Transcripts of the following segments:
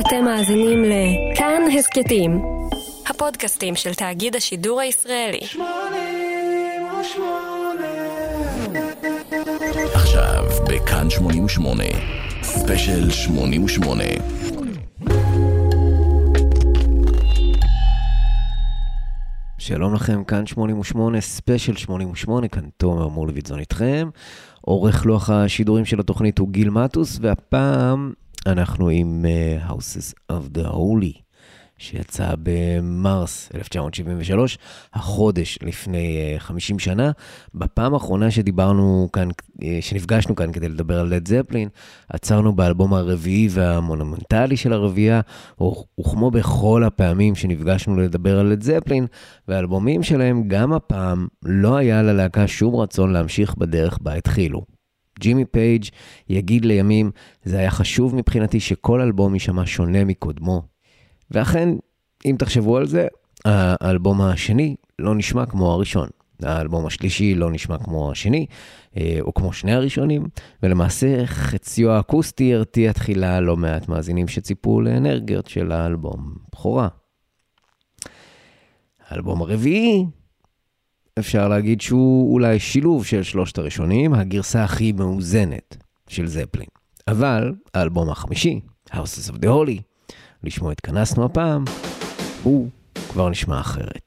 אתם מאזינים לכאן הסכתים, הפודקאסטים של תאגיד השידור הישראלי. עכשיו בכאן 88, ספיישל 88. שלום לכם, כאן 88, ספיישל 88, כאן תומר מולווידזון איתכם. עורך לוח השידורים של התוכנית הוא גיל מטוס, והפעם אנחנו עם uh, Houses of the Holy, שיצא במרס 1973, החודש לפני uh, 50 שנה. בפעם האחרונה שדיברנו כאן, uh, שנפגשנו כאן כדי לדבר על לד זפלין, עצרנו באלבום הרביעי והמונומנטלי של הרביעייה, וכמו בכל הפעמים שנפגשנו לדבר על לד זפלין והאלבומים שלהם, גם הפעם לא היה ללהקה שום רצון להמשיך בדרך בה התחילו. ג'ימי פייג' יגיד לימים, זה היה חשוב מבחינתי שכל אלבום יישמע שונה מקודמו. ואכן, אם תחשבו על זה, האלבום השני לא נשמע כמו הראשון. האלבום השלישי לא נשמע כמו השני, אה, או כמו שני הראשונים, ולמעשה חציו האקוסטי הרתיע תחילה לא מעט מאזינים שציפו לאנרגיות של האלבום בכורה. האלבום הרביעי אפשר להגיד שהוא אולי שילוב של שלושת הראשונים, הגרסה הכי מאוזנת של זפלין. אבל האלבום החמישי, Houses of the Holy, לשמו התכנסנו הפעם, הוא כבר נשמע אחרת.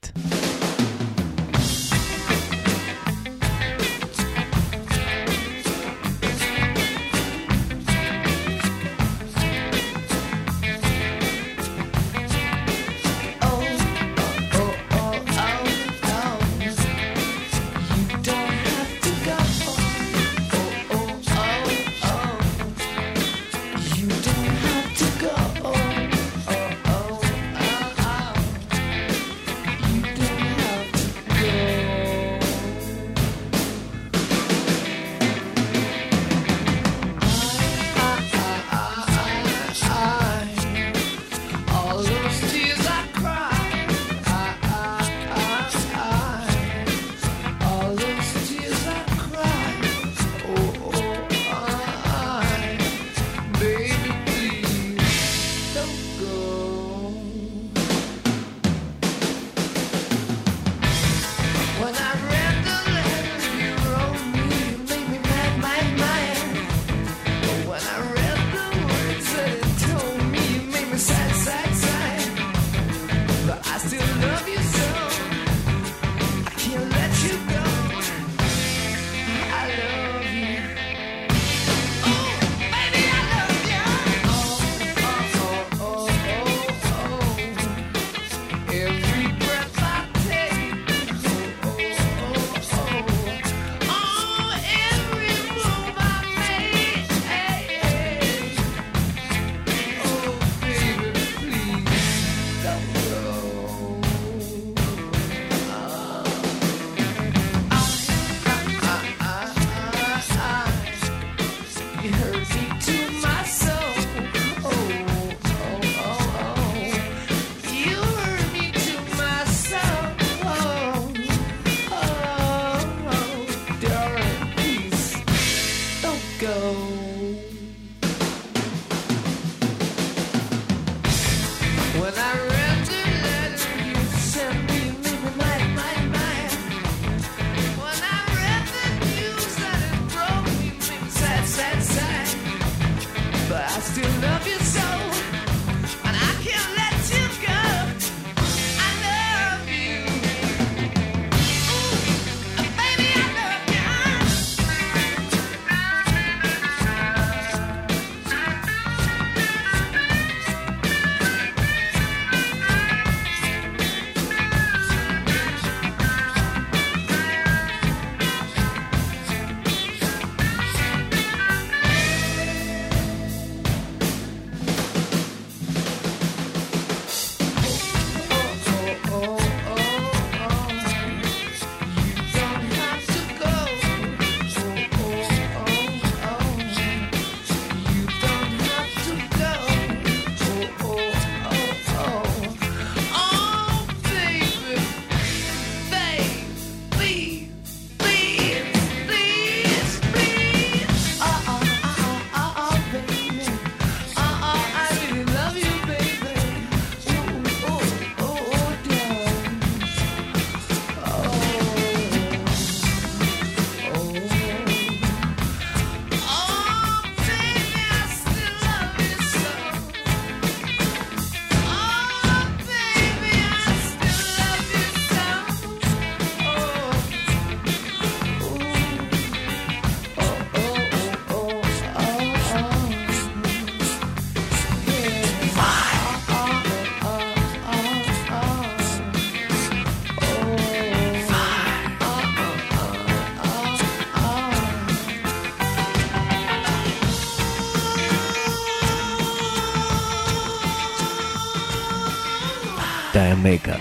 דיאמקה.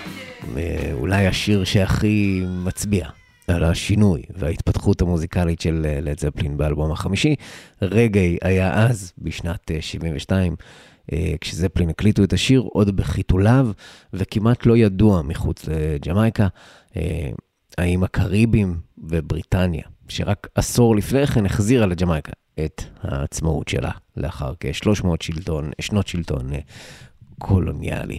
אולי השיר שהכי מצביע על השינוי וההתפתחות המוזיקלית של לד זפלין באלבום החמישי. רגעי היה אז, בשנת 72, כשזפלין הקליטו את השיר, עוד בחיתוליו, וכמעט לא ידוע מחוץ לג'מייקה, האם הקריבים ובריטניה, שרק עשור לפני כן החזירה לג'מייקה את העצמאות שלה, לאחר כ-300 שלטון, שנות שלטון קולוניאלי.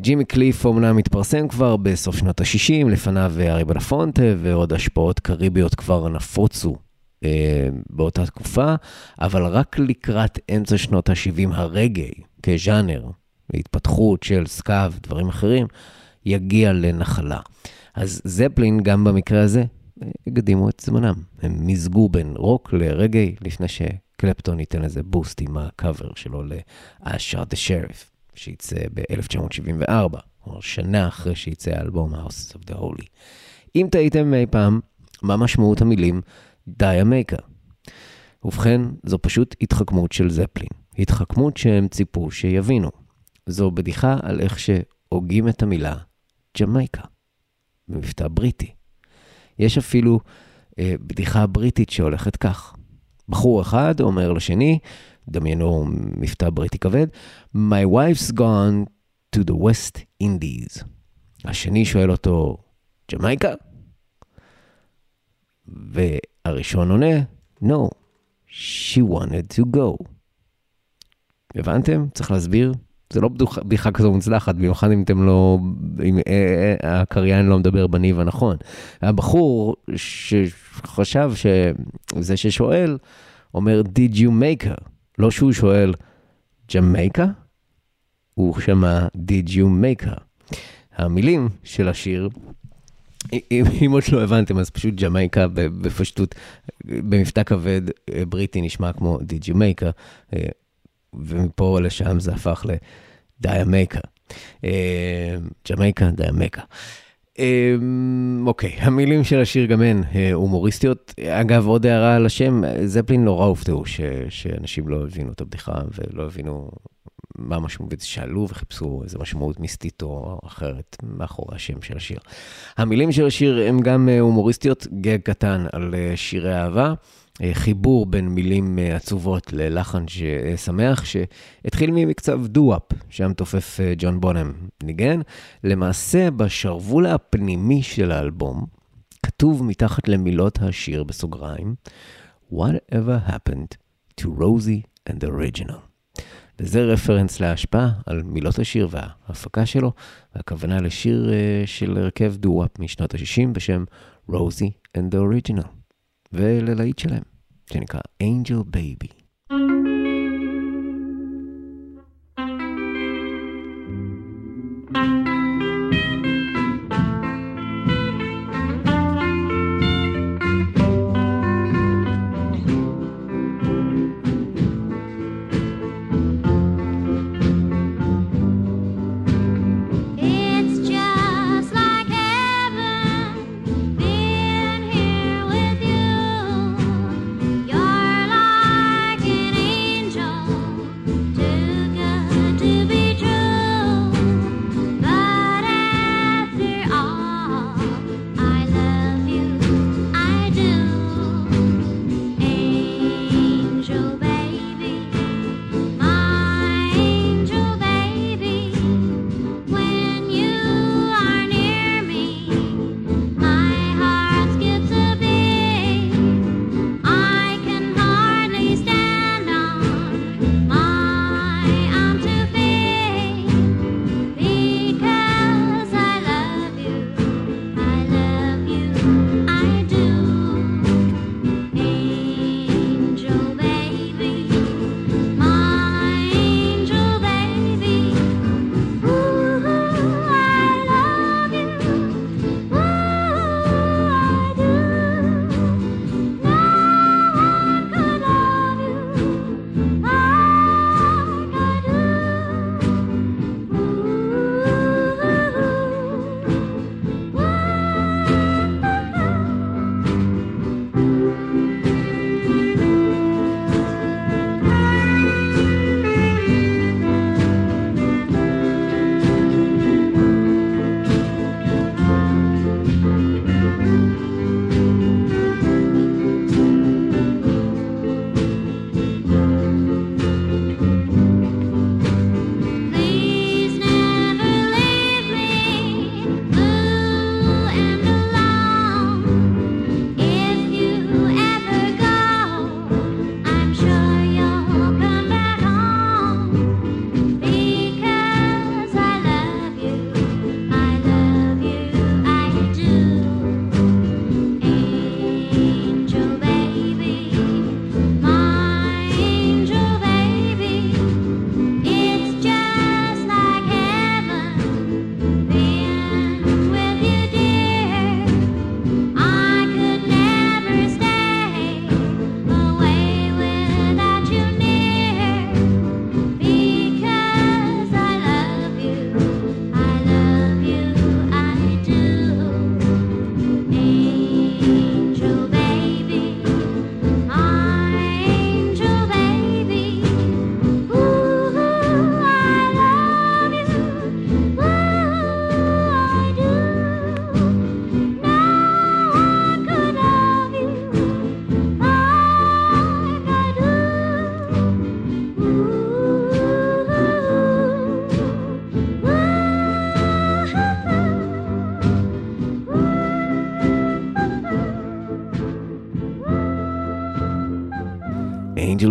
ג'ימי קליף אומנם התפרסם כבר בסוף שנות ה-60, לפניו הארי בלפונטה, ועוד השפעות קאריביות כבר נפוצו אה, באותה תקופה, אבל רק לקראת אמצע שנות ה-70 הרגאיי, כז'אנר, התפתחות של סקא ודברים אחרים, יגיע לנחלה. אז זפלין, גם במקרה הזה, הקדימו את זמנם. הם מיזגו בין רוק לרגאיי, לפני שקלפטון ייתן לזה בוסט עם הקאבר שלו ל-I shot the sheriff. שיצא ב-1974, כלומר שנה אחרי שיצא האלבום House of the Holy. אם טעיתם אי פעם, מה משמעות המילים דיאמייקה? ובכן, זו פשוט התחכמות של זפלין. התחכמות שהם ציפו שיבינו. זו בדיחה על איך שהוגים את המילה ג'מייקה, במבטא בריטי. יש אפילו אה, בדיחה בריטית שהולכת כך. בחור אחד אומר לשני, דמיינו מבטא בריטי כבד, My wife's gone to the West Indies. השני שואל אותו, ג'מייקה? והראשון עונה, No, she wanted to go. הבנתם? צריך להסביר? זה לא בדיחה כזו מוצלחת, במיוחד אם אתם לא, אם אה, אה, הקריין לא מדבר בניב הנכון. הבחור שחשב שזה ששואל, אומר, Did you make her? לא שהוא שואל, ג'מייקה? הוא שמע, Did you make her? המילים של השיר, אם, אם עוד לא הבנתם, אז פשוט ג'מייקה בפשטות, במבטא כבד בריטי נשמע כמו Did you make her? ומפה לשם זה הפך לדיאמייקה. ג'מייקה, דיאמייקה. אמ, אוקיי, המילים של השיר גם הן אה, הומוריסטיות. אגב, עוד הערה על השם, זפלין נורא הופתעו שאנשים לא הבינו את הבדיחה ולא הבינו מה המשמעות, שאלו וחיפשו איזה משמעות מיסטית או אחרת מאחורי השם של השיר. המילים של השיר הן גם אה, הומוריסטיות, גג קטן על אה, שירי אהבה. אה, חיבור בין מילים אה, עצובות ללחן שמח, שהתחיל ממקצב דו-אפ, שם תופף אה, ג'ון בונם ניגן. למעשה, בשרוול הפנימי של האלבום, כתוב מתחת למילות השיר בסוגריים, Whatever happened to Rosie and the original. וזה רפרנס להשפעה על מילות השיר וההפקה שלו, והכוונה לשיר של הרכב דו-אפ משנות ה-60 בשם Rosie and the original. וללהיט שלהם, שנקרא Angel Baby. You're like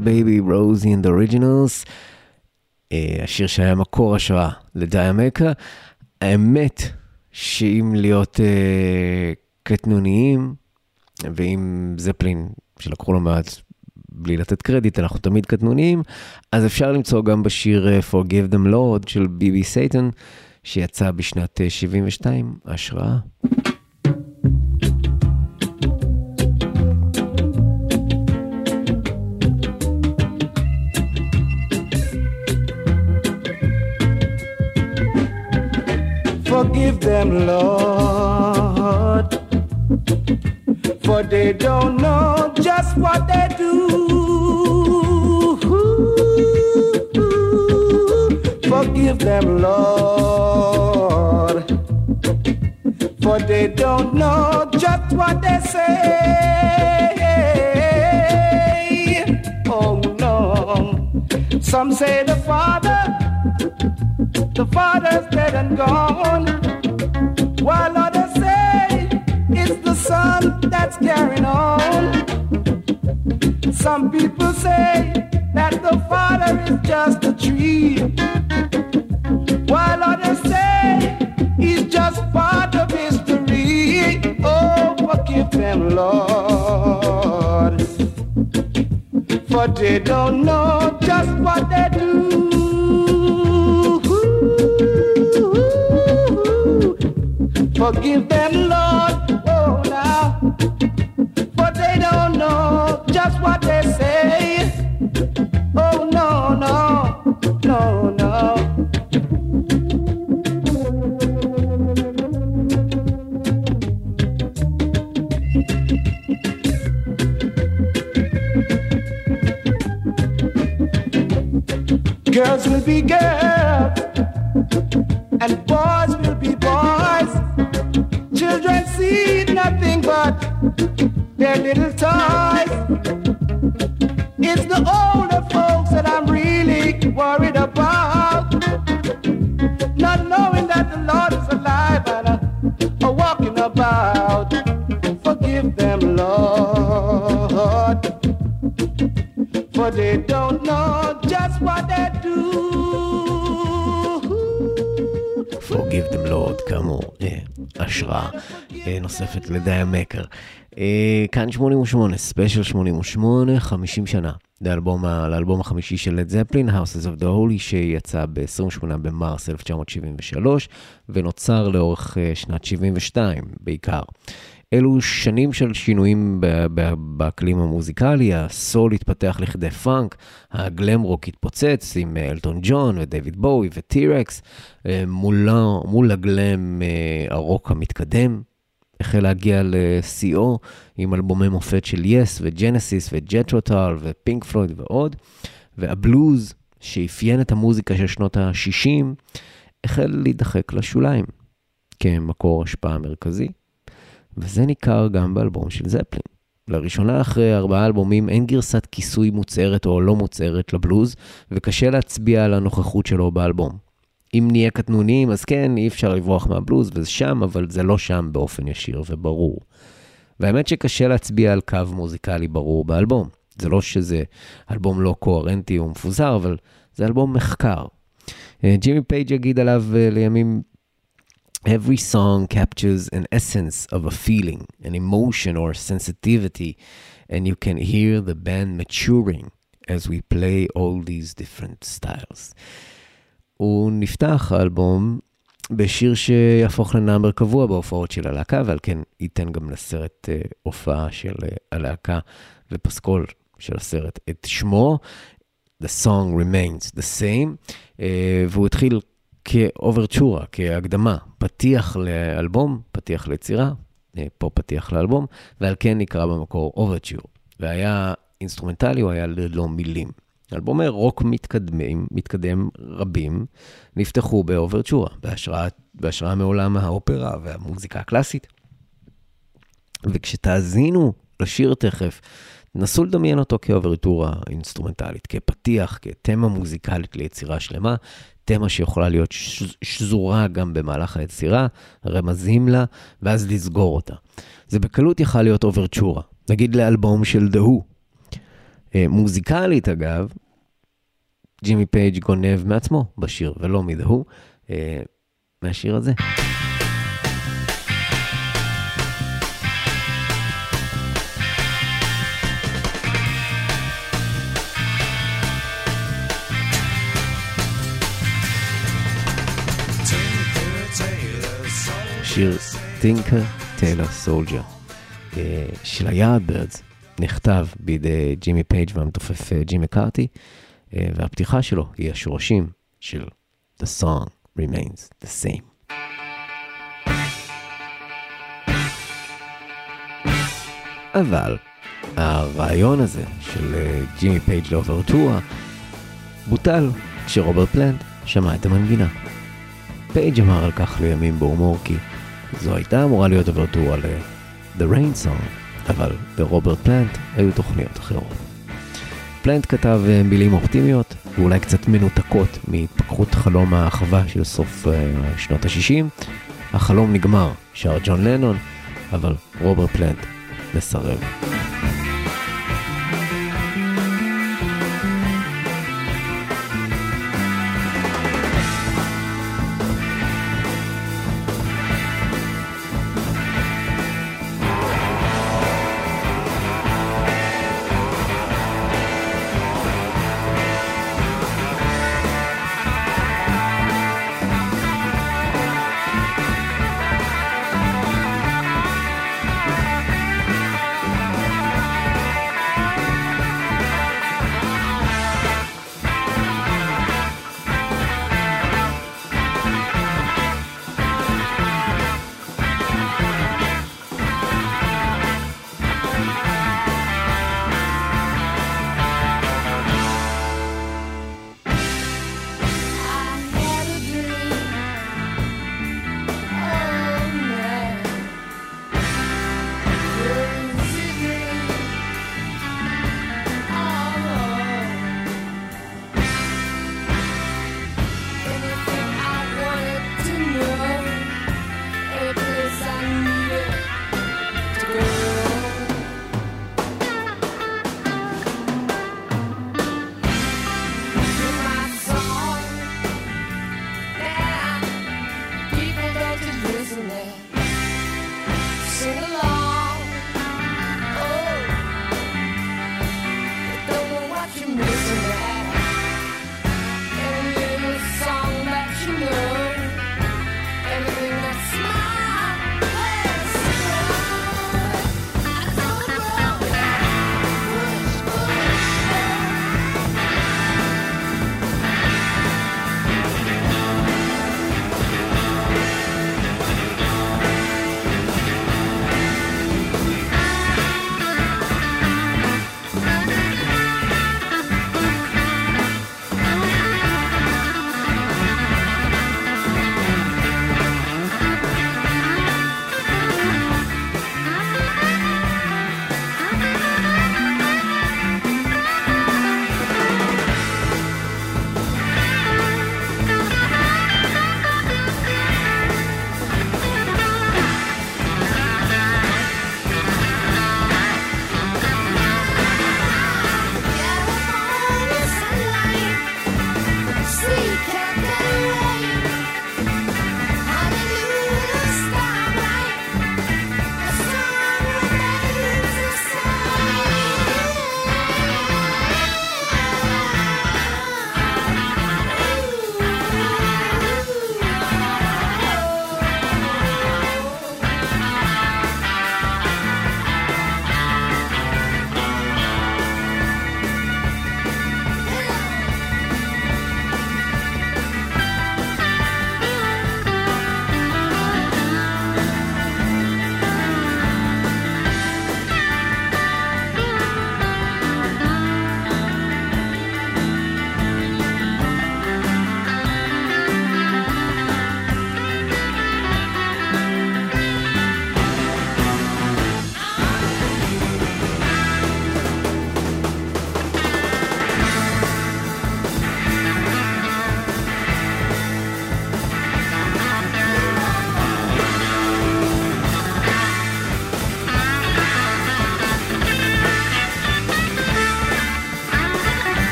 Baby, Rosie and Originals, השיר שהיה מקור השראה ל-D'yer Mak'er. האמת שאם להיות אה, קטנוניים, ועם זפלין, שלקחו לו מעט בלי לתת קרדיט, אנחנו תמיד קטנוניים, אז אפשר למצוא גם בשיר אה, Forgive them Lord של בי.בי. סיטון, שיצא בשנת אה, 72, השראה. Forgive them, Lord, for they don't know just what they do. Forgive them, Lord, for they don't know just what they say. Oh no, some say the Father the father's dead and gone. While others say it's the son that's carrying on. Some people say that the father is just a tree. While others say he's just part of history. Oh, forgive them, Lord. For they don't know just what they do. Forgive them, Lord, oh now, for they don't know just what they say. Oh no, no, no, no. Girls will be girls, השראה אה, נוספת ל-D'yer Mak'er. אה, כאן 88, ספיישל 88, 50 שנה. לאלבום, ה- לאלבום החמישי של לד זפלין, Houses of the Holy, שיצא ב-28 במרס 1973, ונוצר לאורך אה, שנת 72 בעיקר. אלו שנים של שינויים באקלים המוזיקלי, הסול התפתח לכדי פאנק, הגלאם רוק התפוצץ עם אלטון ג'ון ודייוויד בואי וטי רקס, אה, מול הגלם אה, הרוק המתקדם. החל להגיע לשיאו עם אלבומי מופת של יס וג'נסיס וג'טרוטל ופינק פלויד ועוד, והבלוז שאפיין את המוזיקה של שנות ה-60 החל להידחק לשוליים כמקור השפעה מרכזי, וזה ניכר גם באלבום של זפלין. לראשונה אחרי ארבעה אלבומים אין גרסת כיסוי מוצהרת או לא מוצהרת לבלוז, וקשה להצביע על הנוכחות שלו באלבום. אם נהיה קטנוניים, אז כן, אי אפשר לברוח מהבלוז, וזה שם, אבל זה לא שם באופן ישיר וברור. והאמת שקשה להצביע על קו מוזיקלי ברור באלבום. זה לא שזה אלבום לא קוהרנטי או מפוזר, אבל זה אלבום מחקר. אה, ג'ימי פייג' יגיד עליו אה, לימים, Every song captures an essence of a feeling, an emotion or sensitivity, and you can hear the band maturing as we play all these different styles. הוא נפתח האלבום בשיר שיהפוך לנאמבר קבוע בהופעות של הלהקה, ועל כן ייתן גם לסרט uh, הופעה של uh, הלהקה ופסקול של הסרט את שמו. The song remains the same, uh, והוא התחיל כאוברצ'ורה, כהקדמה, פתיח לאלבום, פתיח ליצירה, אה, פה פתיח לאלבום, ועל כן נקרא במקור Overture, והיה אינסטרומנטלי, הוא היה ללא מילים. אלבומי רוק מתקדמים, מתקדם רבים, נפתחו באוברטורה, בהשראה, בהשראה מעולם האופרה והמוזיקה הקלאסית. וכשתאזינו לשיר תכף, נסו לדמיין אותו כאוברטורה אינסטרומנטלית, כפתיח, כתמה מוזיקלית ליצירה שלמה, תמה שיכולה להיות שזורה גם במהלך היצירה, רמזים לה, ואז לסגור אותה. זה בקלות יכל להיות אוברצ'ורה, נגיד לאלבום של Who, אה, מוזיקלית אגב, ג'ימי פייג' גונב מעצמו בשיר ולא מדהו, אה, מהשיר הזה. שיר Tinker Tailor Soldier של היארדברדס נכתב בידי ג'ימי פייג' והמתופף אה, ג'ים מקארטי, אה, והפתיחה שלו היא השורשים של The song remains the same. אבל הרעיון הזה של אה, ג'ימי פייג' לאוברטורה בוטל כשרוברט פלנט שמע את המנגינה. פייג' אמר על כך לימים בהומור כי זו הייתה אמורה להיות אוברטורה ל-The Rain Song, אבל לרוברט פלנט היו תוכניות אחרות. פלנט כתב אה, מילים אופטימיות ואולי קצת מנותקות מהתפתחות חלום האחווה של סוף אה, שנות ה-60. החלום נגמר, שר ג'ון לנון, אבל רוברט פלנט מסרב.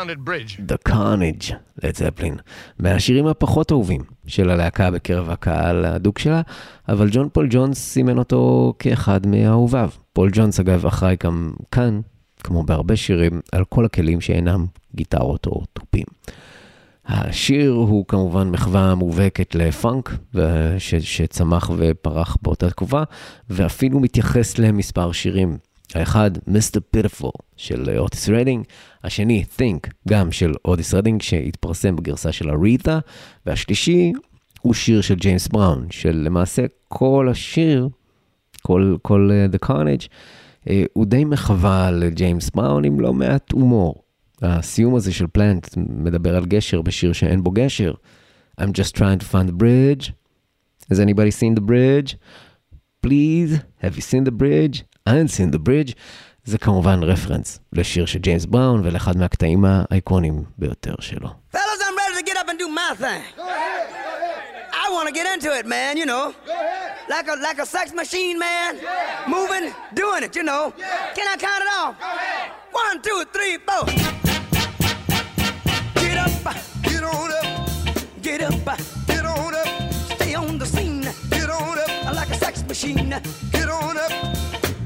Confounded bridge? The Crunge, לד זפלין, מהשירים הפחות אהובים של הלהקה בקרב הקהל האדוק שלה, אבל ג'ון פול ג'ונס סימן אותו כאחד מאהוביו. פול ג'ונס אגב אחראי גם כאן, כמו בהרבה שירים, על כל הכלים שאינם גיטרות או תופים. השיר הוא כמובן מחווה מובהקת לפאנק, ש- שצמח ופרח באותה תקופה, ואפילו מתייחס למספר שירים. האחד, Mr. Pitiful של אוטיס רדינג, השני, Think, גם של אוטיס רדינג, שהתפרסם בגרסה של אריתה, והשלישי הוא שיר של ג'יימס בראון, שלמעשה כל השיר, כל, כל אה, The Crunge, אה, הוא די מחווה לג'יימס בראון עם לא מעט הומור. הסיום הזה של פלנט מדבר על גשר בשיר שאין בו גשר. I'm just trying to find the bridge. Has anybody seen the bridge? Please, have you seen the bridge? I ain't seen the bridge. זה כמובן רפרנס לשיר של ג'יימס בראון ולאחד מהקטעים האייקונים ביותר שלו. Fellas, I'm ready to get up and do my thing. I want to get into it, man, you know. Like a like a sex machine, man. Moving, doing it, you know. Can I count it off? One, two, three, four. Get up, get on up. Get up, get on up. Stay on the scene. Get on up. Like a sex machine. Get on up.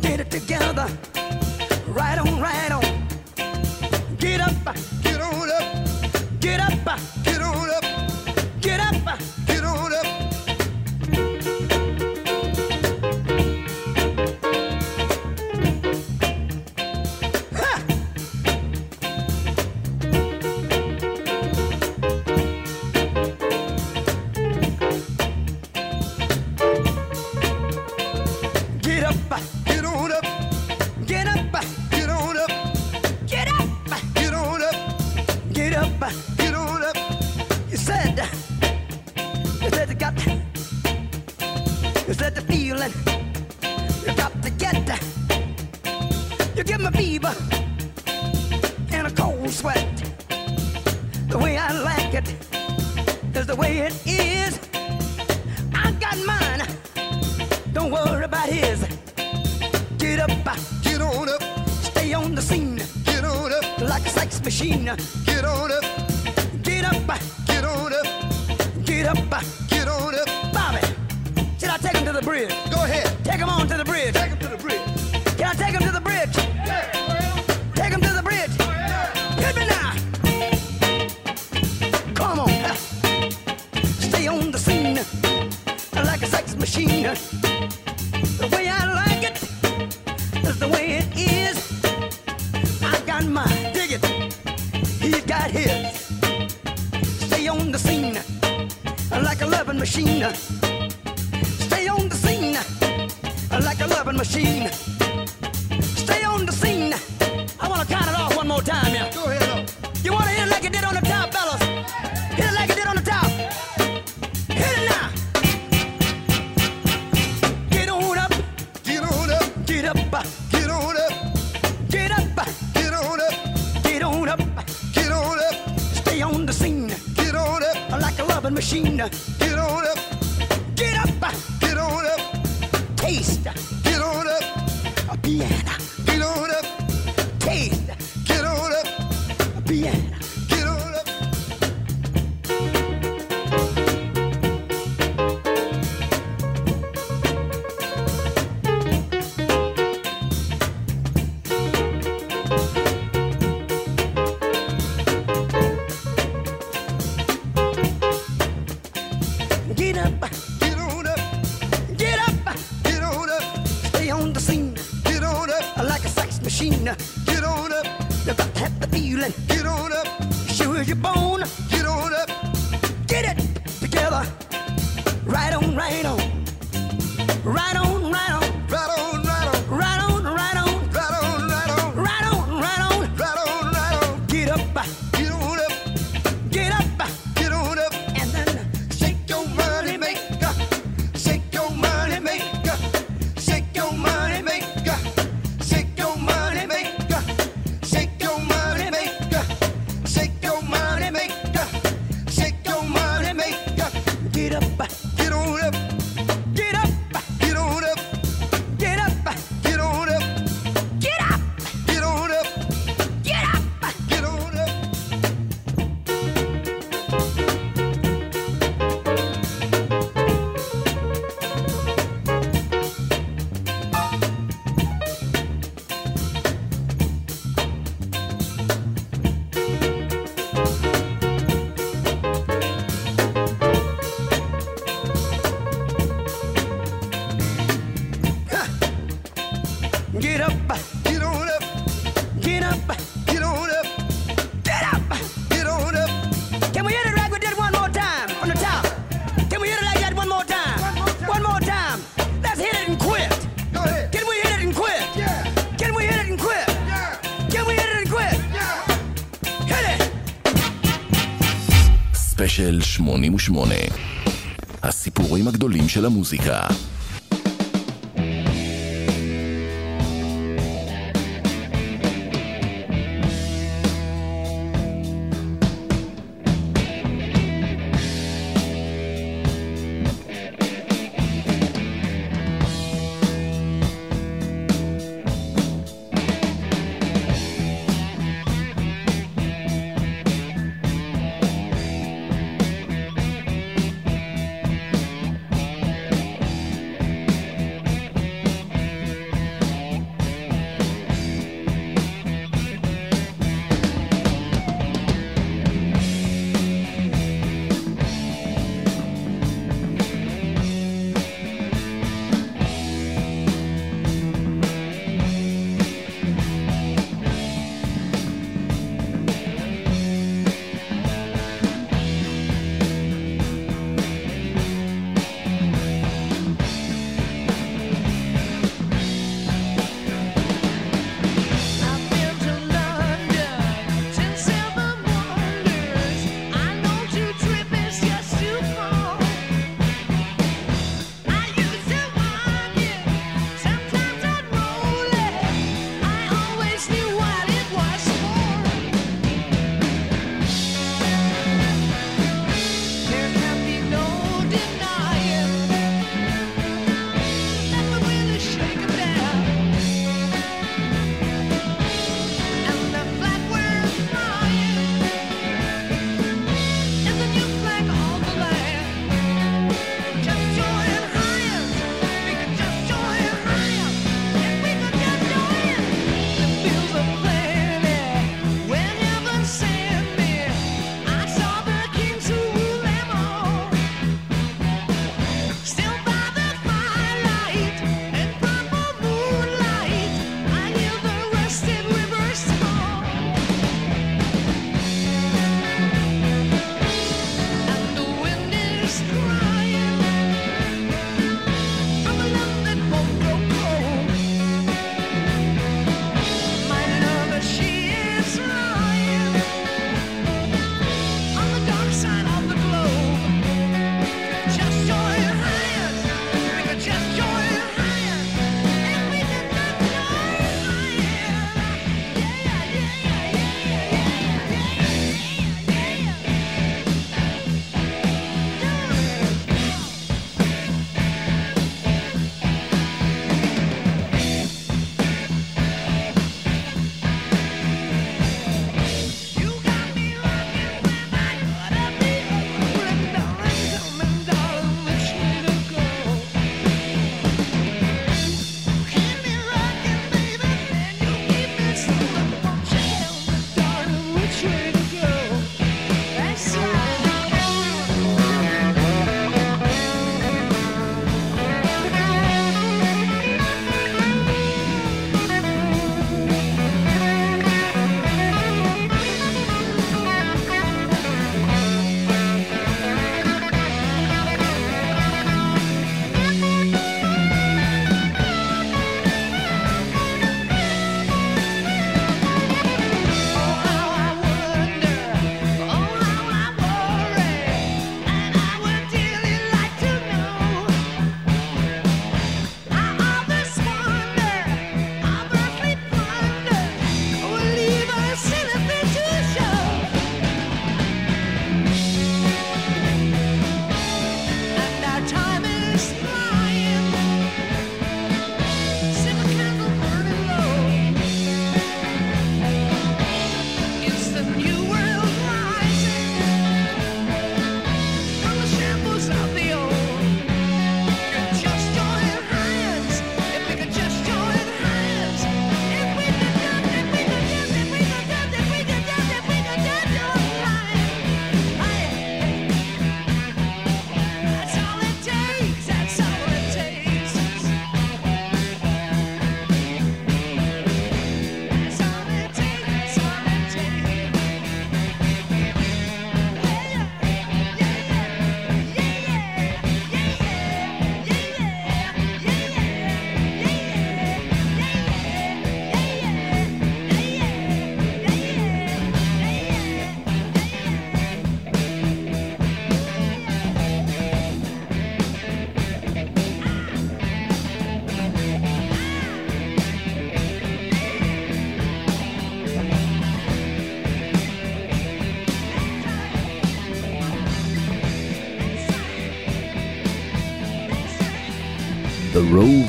Get it together. Right on, right on. Get up, get on up. Get up, get ספיישל 88 הסיפורים הגדולים של המוזיקה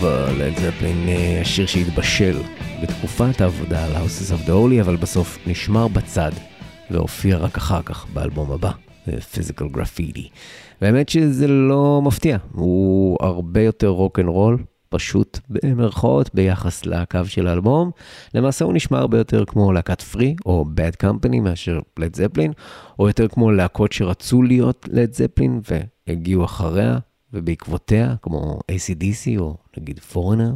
The Rover, לד זפלין, אה, השיר שהתבשל בתקופת העבודה על Houses of the Holy, אבל בסוף נשמר בצד והופיע רק אחר כך באלבום הבא, אה, Physical Graffiti. והאמת שזה לא מפתיע, הוא הרבה יותר רוק אנד רול, פשוט במרכאות ביחס לקו של האלבום. למעשה הוא נשמע הרבה יותר כמו להקת Free או Bad Company מאשר לד זפלין, או יותר כמו להקות שרצו להיות לד זפלין והגיעו אחריה ובעקבותיה, כמו ACDC או נגיד פורנר.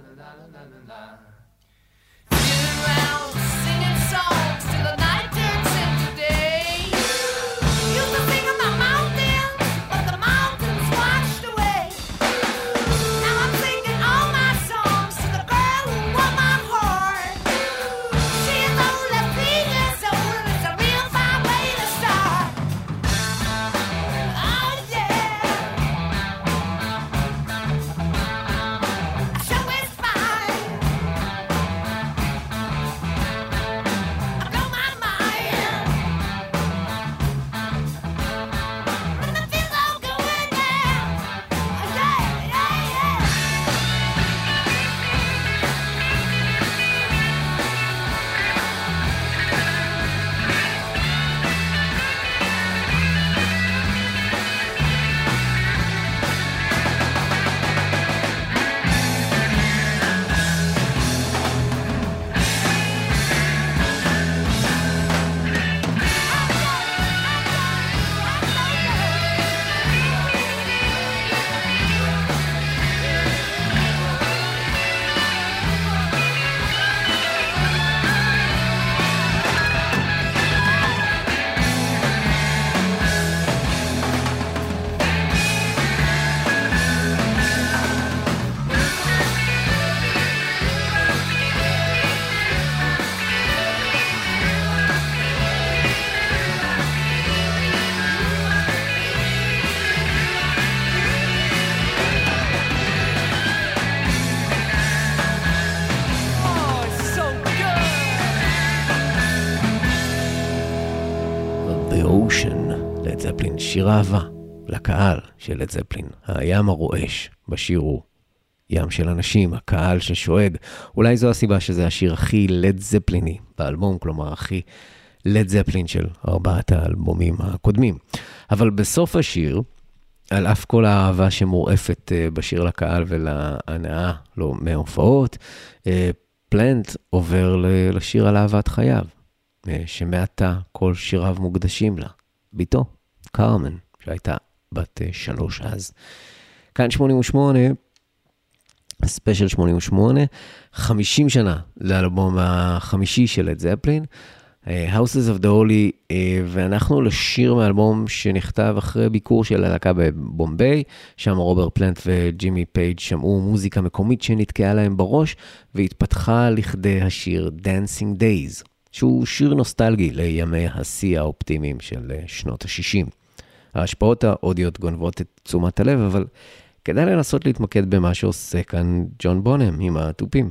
la la la la la la שיר אהבה לקהל של לד זפלין. הים הרועש בשיר הוא ים של אנשים, הקהל ששואג. אולי זו הסיבה שזה השיר הכי לד זפליני באלבום, כלומר הכי לד זפלין של ארבעת האלבומים הקודמים. אבל בסוף השיר, על אף כל האהבה שמורעפת אה, בשיר לקהל ולהנאה לו מההופעות, אה, פלנט עובר לשיר על אהבת חייו, אה, שמעתה כל שיריו מוקדשים לה. בתו, קרמן, שהייתה בת אה, שלוש אז. כאן 88, ספיישל 88, 50 שנה לאלבום החמישי של לד זפלין, אה, Houses of the Holy, אה, ואנחנו לשיר מאלבום שנכתב אחרי ביקור של הלהקה בבומביי, שם רוברט פלנט וג'ימי פייג' שמעו מוזיקה מקומית שנתקעה להם בראש, והתפתחה לכדי השיר Dancing Days, שהוא שיר נוסטלגי לימי השיא האופטימיים של שנות ה-60. ההשפעות האודיות גונבות את תשומת הלב, אבל כדאי לנסות להתמקד במה שעושה כאן ג'ון בונם עם התופים.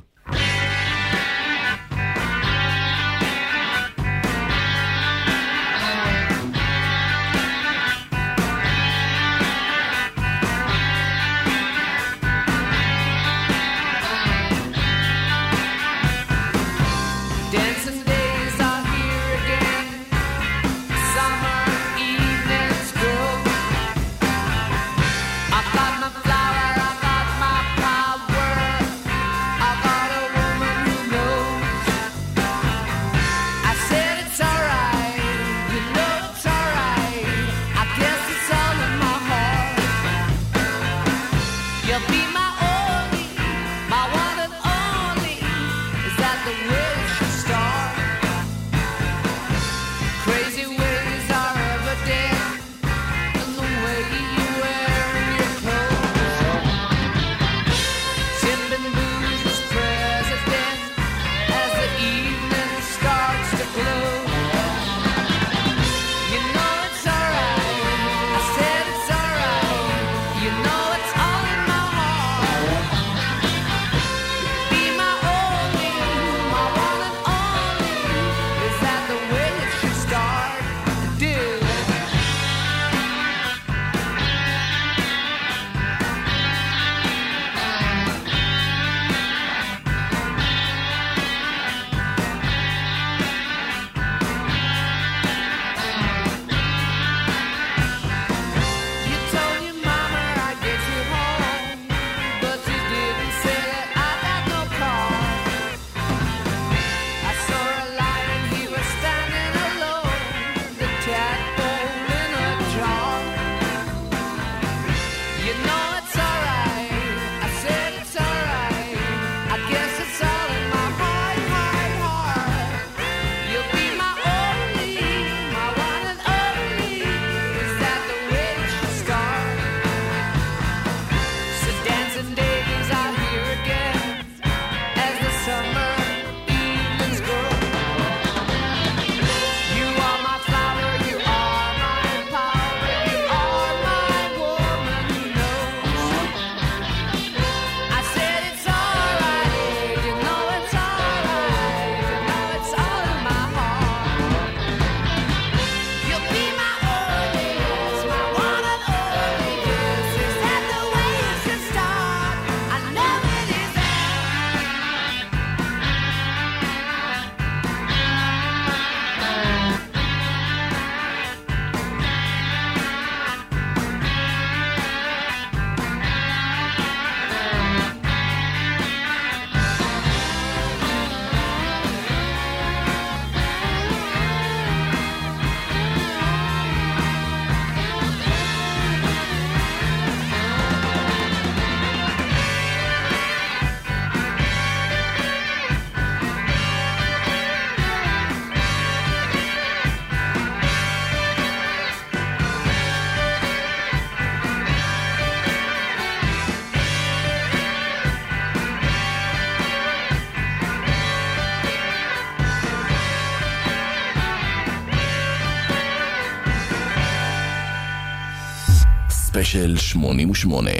ספיישל 88.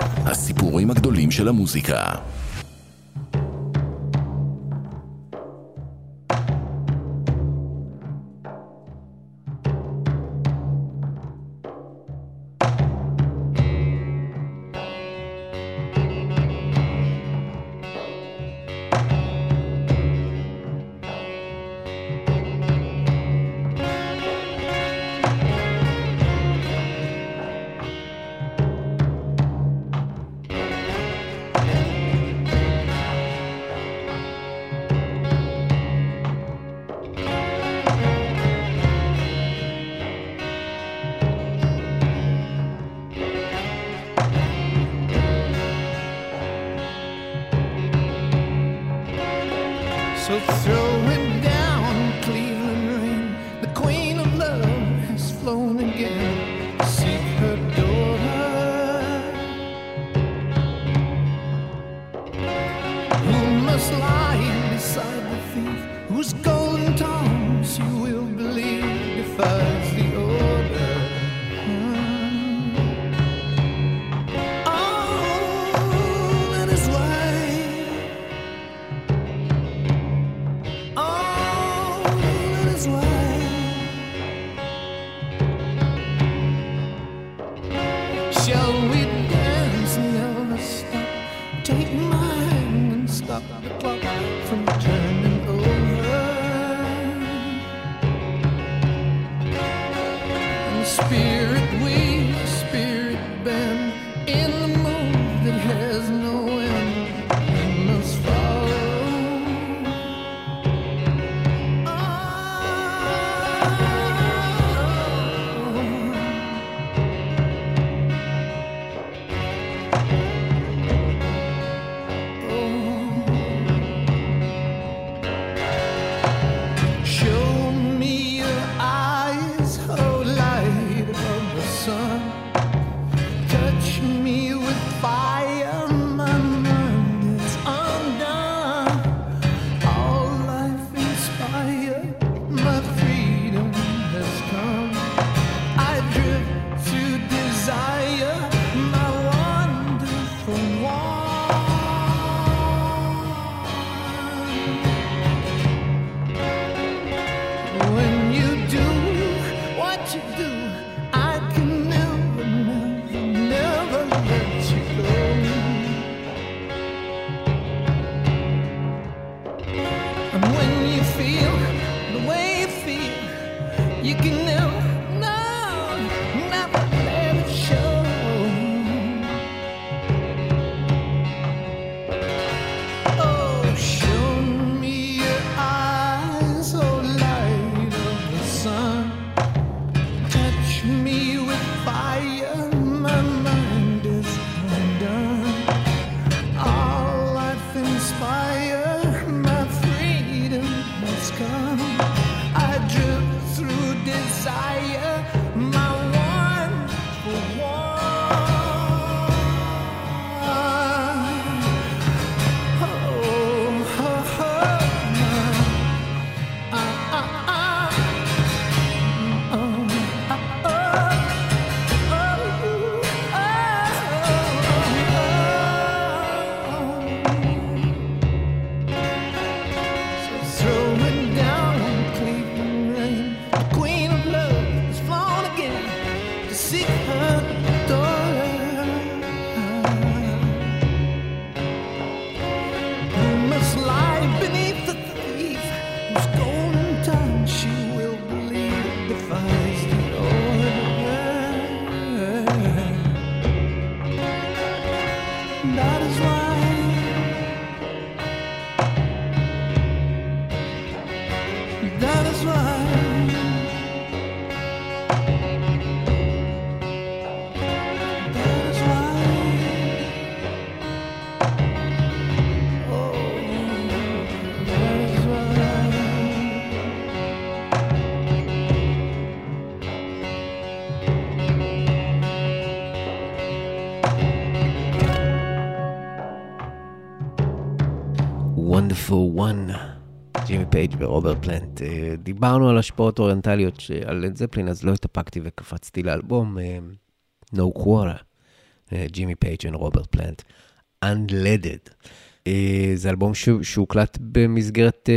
הסיפורים הגדולים של המוזיקה. ורוברט פלנט. אה, דיברנו על השפעות אוריינטליות על לד זפלין, אז לא התאפקתי וקפצתי לאלבום. אה, No Quarter, אה, ג'ימי פייג' ורוברט פלנט, Unleaded. זה אלבום שהוקלט במסגרת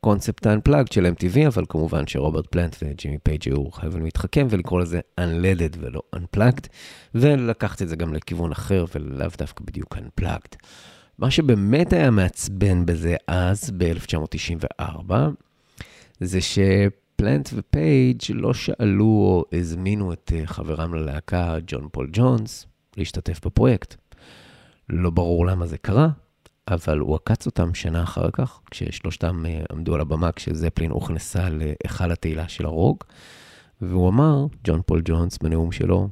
קונספט Unplugged של MTV, אבל כמובן שרוברט פלנט וג'ימי פייג' היו חייבים להתחכם ולקרוא לזה Unleaded ולא Unplugged, ולקחת את זה גם לכיוון אחר ולאו דווקא בדיוק Unplugged. מה שבאמת היה מעצבן בזה אז, ב-1994, זה שפלנט ופייג' לא שאלו או הזמינו את אה, חברם ללהקה, ג'ון פול ג'ונס, להשתתף בפרויקט. לא ברור למה זה קרה, אבל הוא עקץ אותם שנה אחר כך, כששלושתם אה, עמדו על הבמה, כשזפלין הוכנסה להיכל התהילה של הרוק, והוא אמר, ג'ון פול ג'ונס בנאום שלו,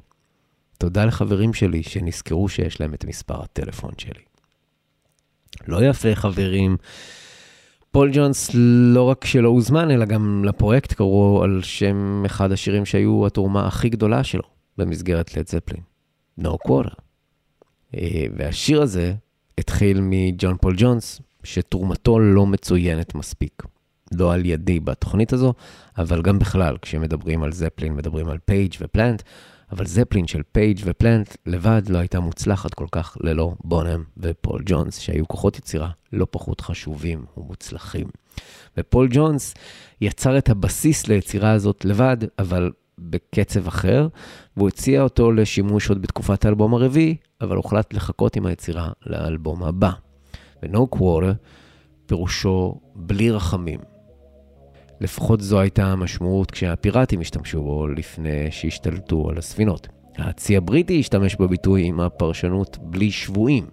תודה לחברים שלי שנזכרו שיש להם את מספר הטלפון שלי. לא יפה, חברים. פול ג'ונס לא רק שלא הוזמן, אלא גם לפרויקט קראו על שם אחד השירים שהיו התרומה הכי גדולה שלו במסגרת לד זפלין, No Quarter. אה, והשיר הזה התחיל מג'ון פול ג'ונס, שתרומתו לא מצוינת מספיק. לא על ידי בתוכנית הזו, אבל גם בכלל, כשמדברים על זפלין, מדברים על פייג' ופלנט, אבל זפלין של פייג' ופלנט לבד לא הייתה מוצלחת כל כך ללא בונם ופול ג'ונס, שהיו כוחות יצירה לא פחות חשובים ומוצלחים. ופול ג'ונס יצר את הבסיס ליצירה הזאת לבד, אבל בקצב אחר, והוא הציע אותו לשימוש עוד בתקופת האלבום הרביעי, אבל הוחלט לחכות עם היצירה לאלבום הבא. ו-No Quarter פירושו בלי רחמים. לפחות זו הייתה המשמעות כשהפיראטים השתמשו בו לפני שהשתלטו על הספינות. הצי הבריטי השתמש בביטוי עם הפרשנות בלי שבויים,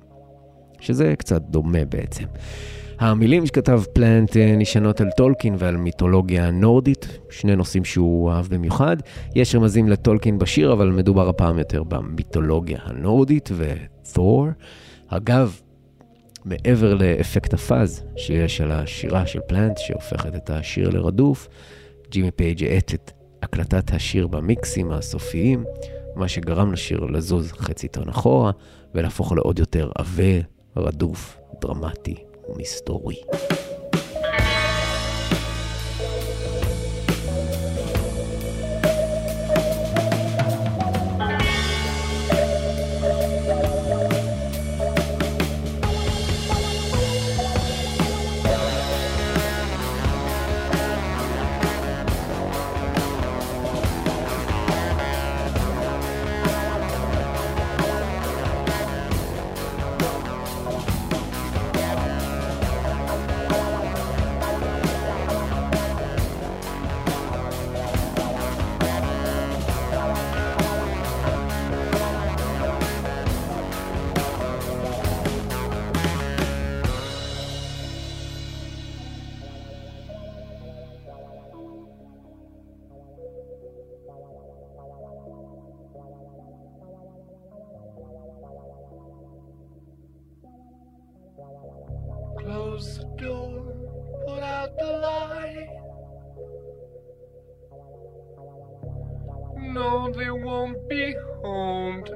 שזה קצת דומה בעצם. המילים שכתב פלנט אה, נשענות על טולקין ועל מיתולוגיה נורדית, שני נושאים שהוא אהב במיוחד. יש רמזים לטולקין בשיר, אבל מדובר הפעם יותר במיתולוגיה הנורדית ותור. אגב, מעבר לאפקט הפאז שיש על השירה של פלנט, שהופכת את השיר לרדוף, ג'ימי פייג' האט את הקלטת השיר במיקסים הסופיים, מה שגרם לשיר לזוז חצי טון אחורה ולהפוך לעוד יותר עבה, רדוף, דרמטי ומסתורי.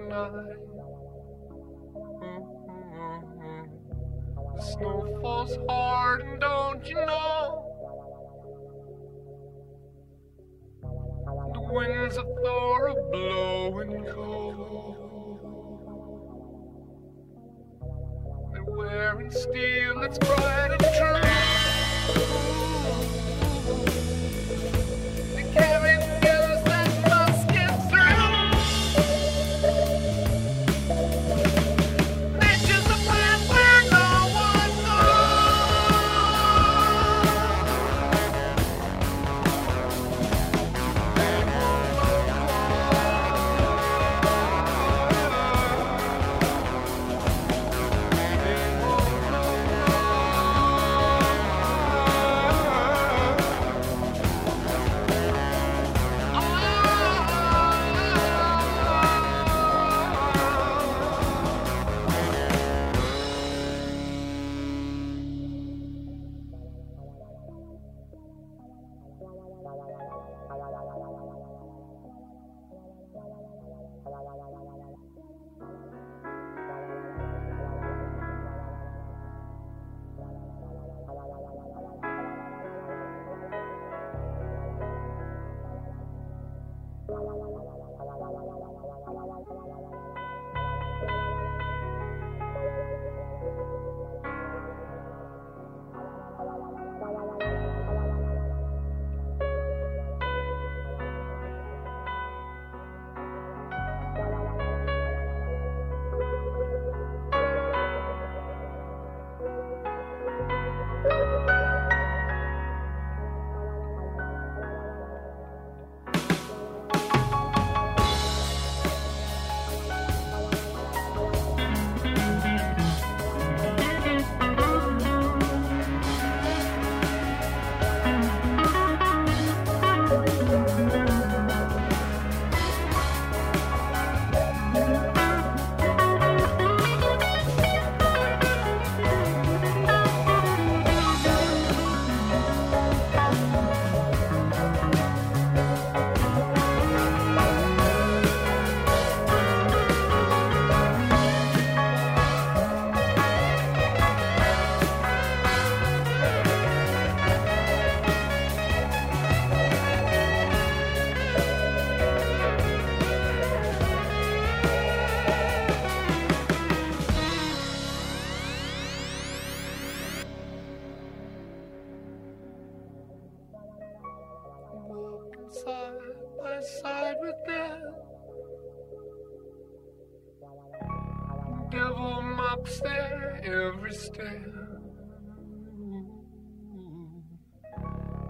Tonight. The snow falls hard, and don't you know? The winds of Thor are blowing cold. They're wearing steel that's bright and true. Mocks their every step.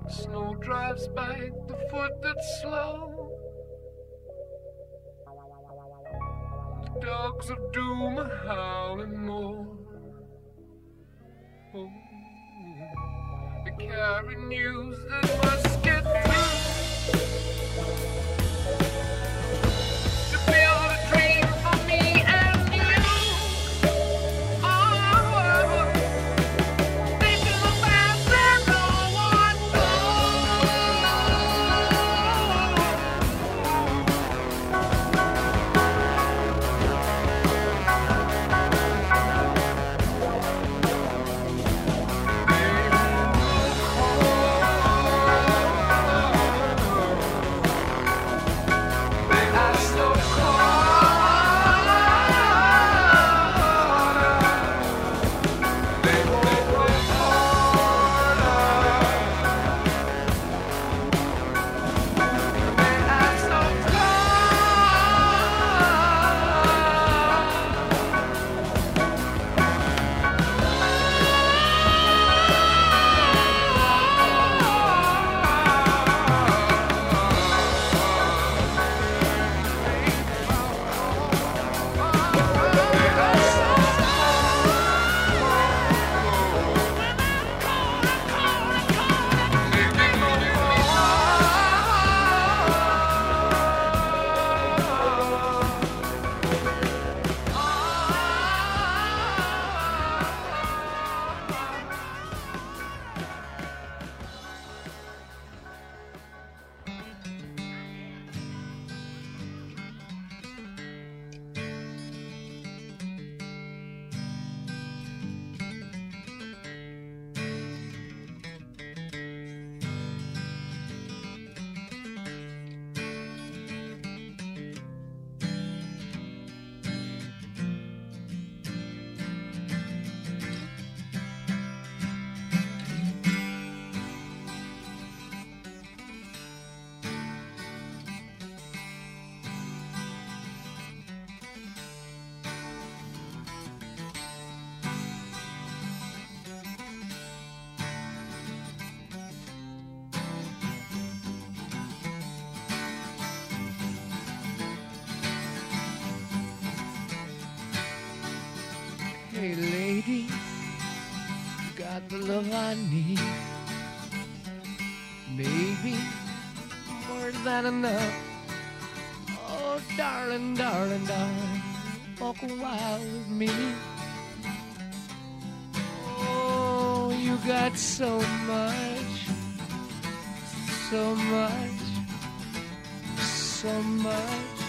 Snow drives by the foot that's slow. The dogs of doom are howling more. Oh, they carry news that must get through. Got so much, so much, so much.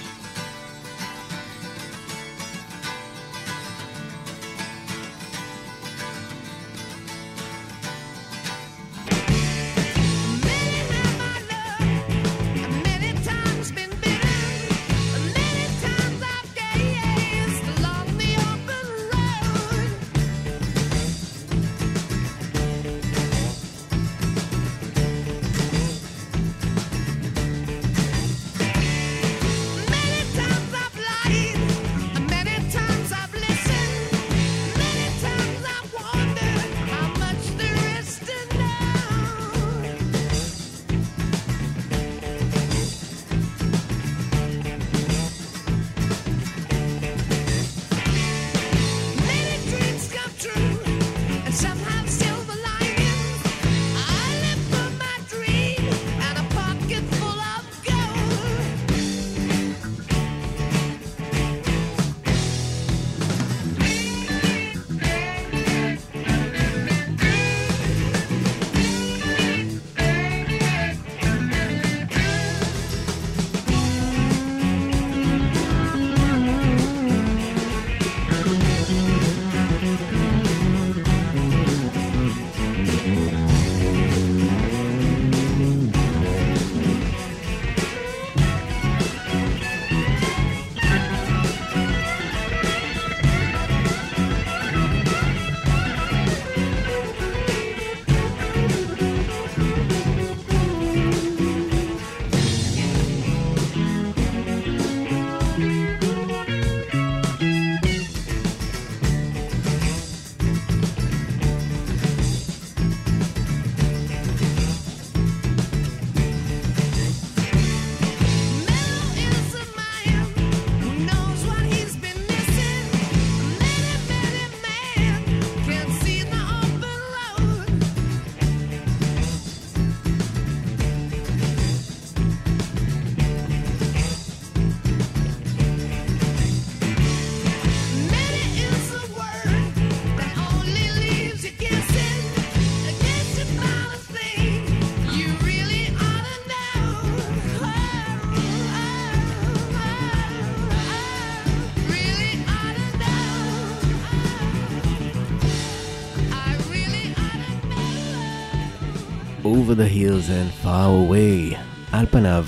Over the Hills and Far Away. על פניו,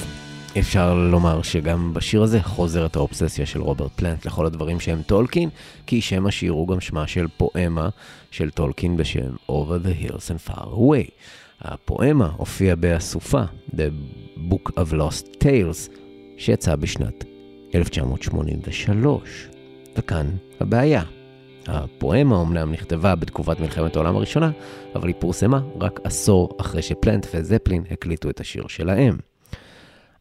אפשר לומר שגם בשיר הזה חוזרת האובססיה של רוברט פלנט לכל הדברים שהם טולקין, כי שם השיר הוא גם שמה של פואמה של טולקין בשם Over the Hills and Far Away. הפואמה הופיעה באסופה, The Book of Lost Tales, שיצא בשנת 1983. וכאן הבעיה. הפואמה אומנם נכתבה בתקופת מלחמת העולם הראשונה, אבל היא פורסמה רק עשור אחרי שפלנט וזפלין הקליטו את השיר שלהם.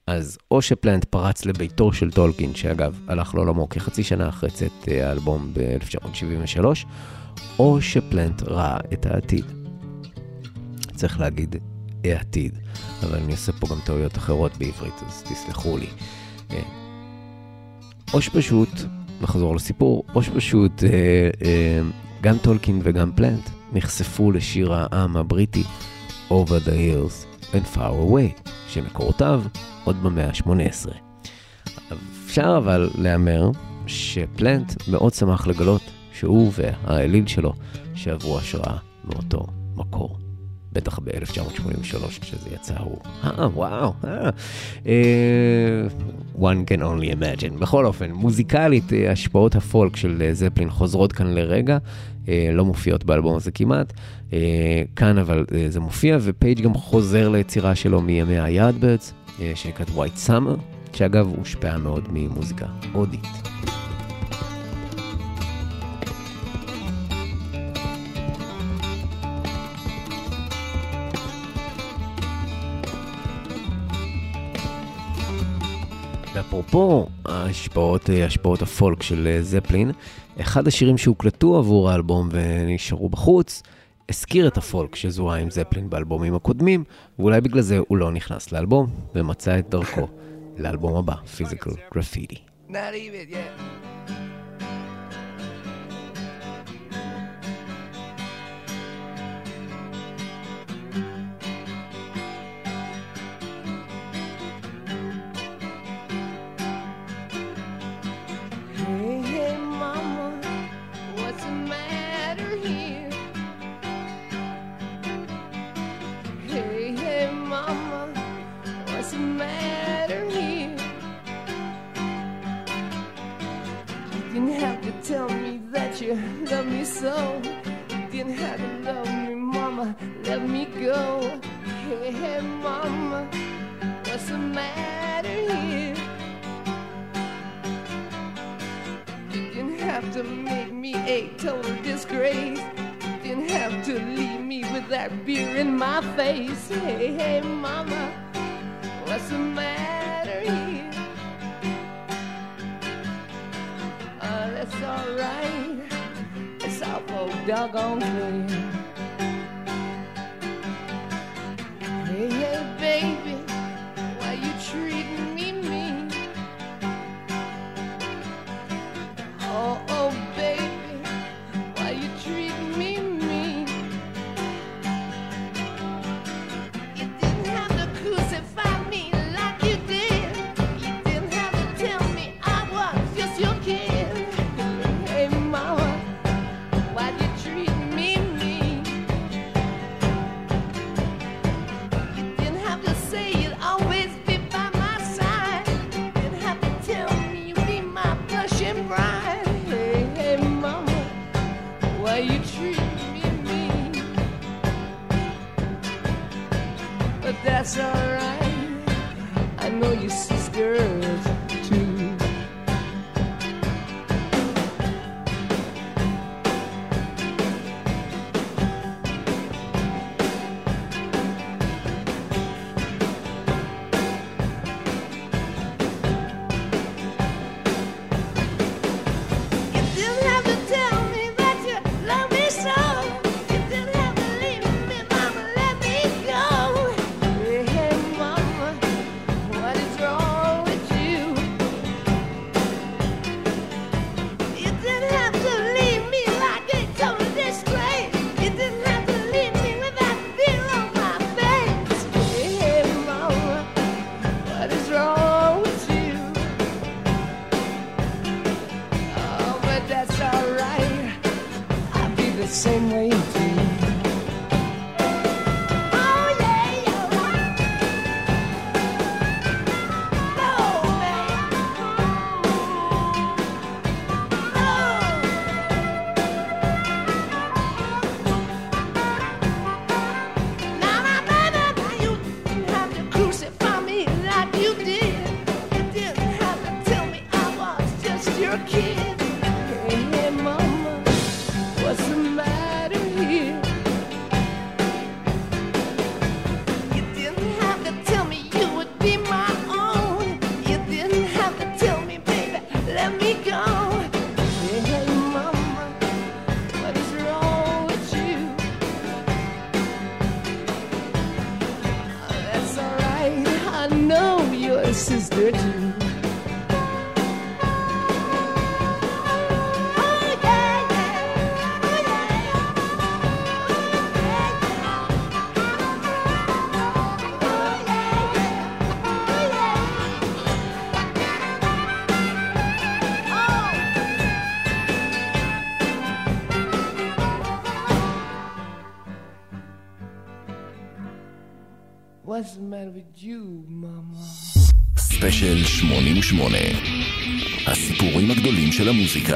אז או שפלנט פרץ לביתו של טולקין, שאגב הלך לעולמו כחצי שנה אחרי צאת אה, האלבום ב-1973, או שפלנט ראה את העתיד. צריך להגיד העתיד, אבל אני עושה פה גם טעויות אחרות בעברית, אז תסלחו לי. אה, או שפשוט, נחזור לסיפור, או שפשוט אה, אה, גם טולקין וגם פלנט נחשפו לשיר העם הבריטי Over the Hills and Far Away, שמקורותיו עוד במאה ה-18. אפשר אבל להמר שפלנט מאוד שמח לגלות שהוא והאליל שלו שעברו השראה מאותו מקור. בטח ב-1983 כשזה יצא הוא. אה, וואו, אה. אה, one can only imagine. בכל אופן, מוזיקלית, אה, השפעות הפולק של אה, זפלין חוזרות כאן לרגע, לא מופיעות באלבום הזה כמעט. כאן אבל זה מופיע, ופייג' גם חוזר ליצירה שלו מימי היארדברדס, אה, שנקראת White Summer, שאגב הושפעה מאוד ממוזיקה הודית. ואפרופו ההשפעות, אה, השפעות הפולק של אה, זפלין, אחד השירים שהוקלטו עבור האלבום ונשארו בחוץ, הזכיר את הפולק שזוהה עם זפלין באלבומים הקודמים, ואולי בגלל זה הוא לא נכנס לאלבום, ומצא את דרכו לאלבום הבא, פיזיקל גרפיטי. Not even, yeah. You love me so. Didn't have to love me, mama, let me go. Hey, hey, mama, what's the matter here? You didn't have to make me a total disgrace. You didn't have to leave me with that beer in my face. Hey, hey, mama, what's the matter here? Uh, that's alright myself, oh doggone clear. ספיישל 88 הסיפורים הגדולים של המוזיקה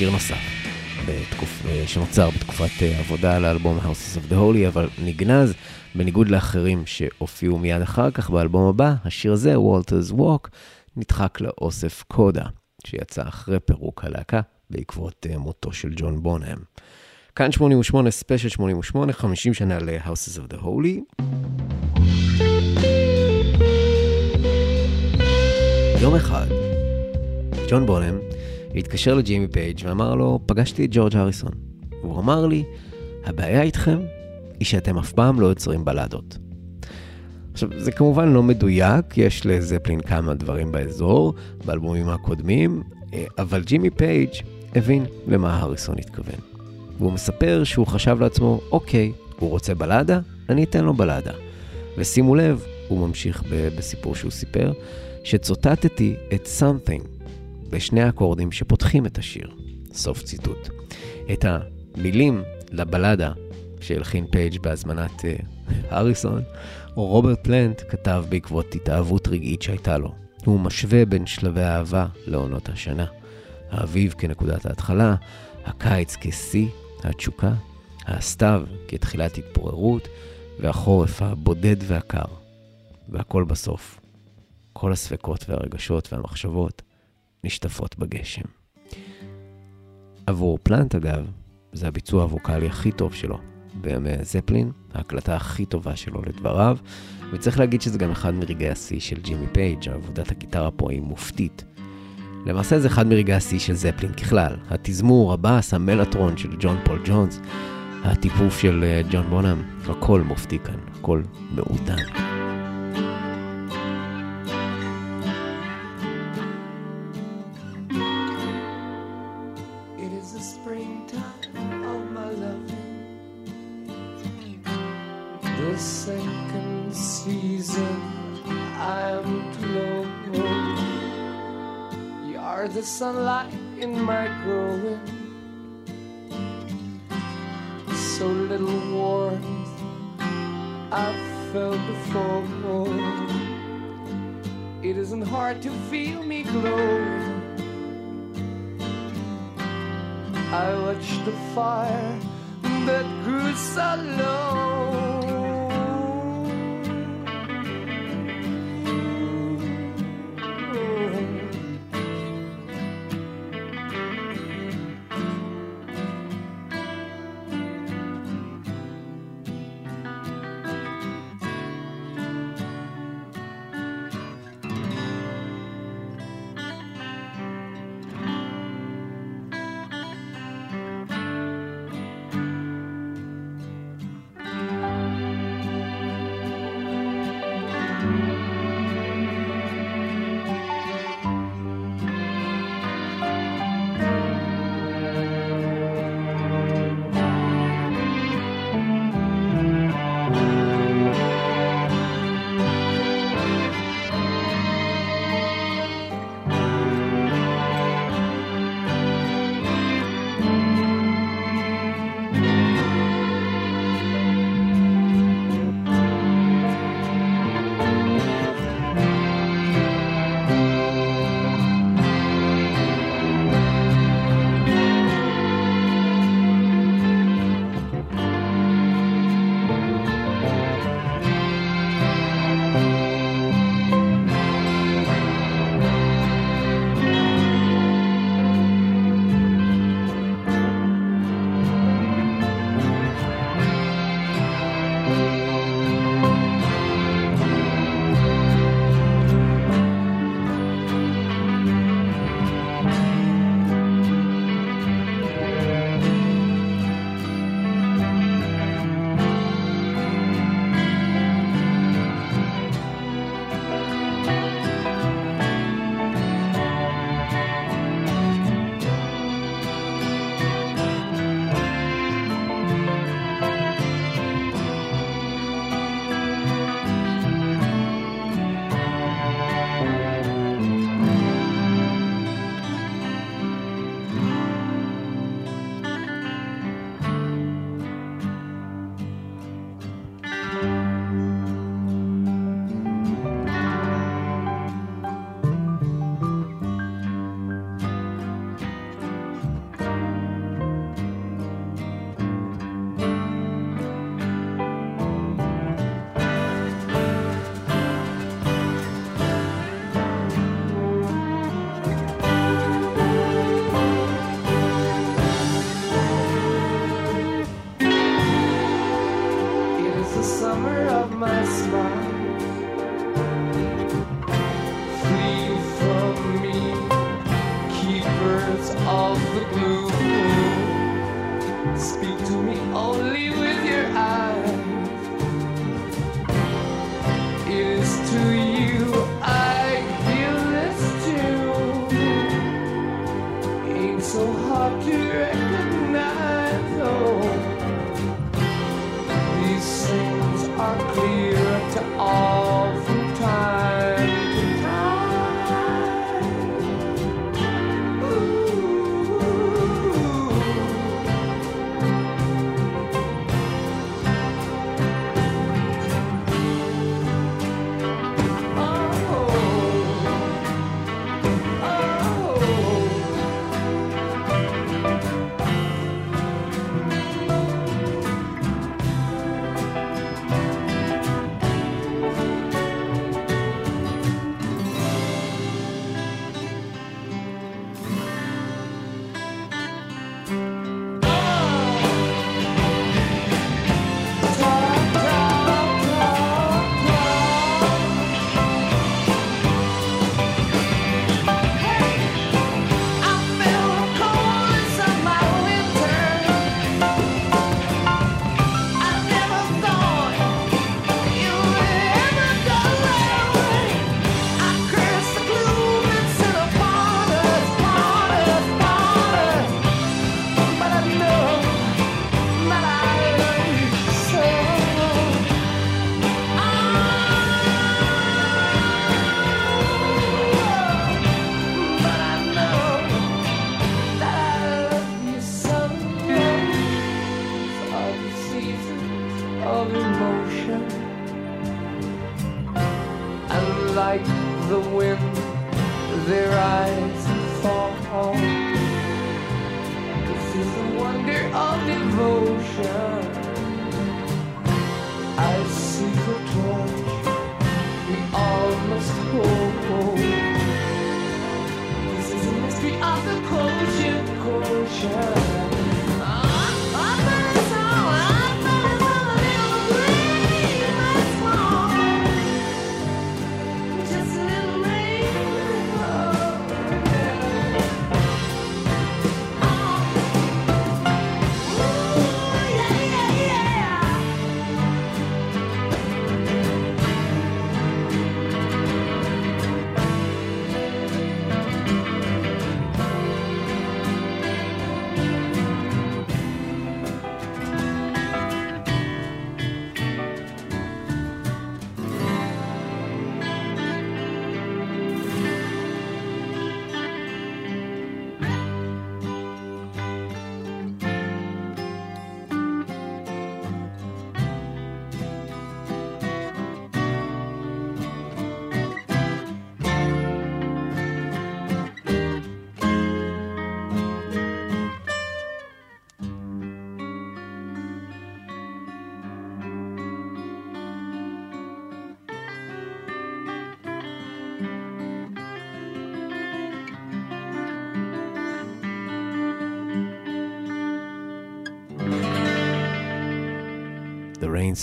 שיר נוסף, בתקופ... אה, שנוצר בתקופת אה, עבודה על האלבום Houses of the Holy, אבל נגנז, בניגוד לאחרים שהופיעו מיד אחר כך באלבום הבא, השיר הזה, Walter's Walk, נדחק לאוסף Coda, שיצא אחרי פירוק הלהקה בעקבות אה, מותו של ג'ון בונהם. כאן 88, ספיישל 88, 50 שנה ל-Houses of the Holy. יום אחד, ג'ון בונם התקשר לג'ימי פייג' ואמר לו, פגשתי את ג'ורג' הריסון. והוא אמר לי, הבעיה איתכם היא שאתם אף פעם לא יוצרים בלדות. עכשיו, זה כמובן לא מדויק, יש לזפלין כמה דברים באזור, באלבומים הקודמים, אה, אבל ג'ימי פייג' הבין למה הריסון התכוון. והוא מספר שהוא חשב לעצמו, אוקיי, הוא רוצה בלדה? אני אתן לו בלדה. ושימו לב, הוא ממשיך בסיפור שהוא סיפר, שצוטטתי את something בשני האקורדים שפותחים את השיר. סוף ציטוט. את המילים לבלדה שהלחין פייג' בהזמנת uh, רוברט פלנט כתב בעקבות התאהבות רגעית שהייתה לו. הוא משווה בין שלבי האהבה לעונות השנה. האביב כנקודת ההתחלה, הקיץ כשיא התשוקה, הסתיו כתחילת התפוררות, והחורף הבודד והקר. והכל בסוף. כל הספקות והרגשות והמחשבות נשטפות בגשם. עבור פלנט, אגב, זה הביצוע הווקאלי הכי טוב שלו בימי זפלין, ההקלטה הכי טובה שלו לדבריו, וצריך להגיד שזה גם אחד מרגעי השיא של ג'ימי פייג', עבודת הגיטרה פה היא מופתית. למעשה זה אחד מרגעי השיא של זפלין ככלל. התזמור, הבאס, המלטרון של ג'ון פול ג'ונס, הטיפוף של אה, ג'ון בונאם, הכל מופתי כאן, הכל מעודן.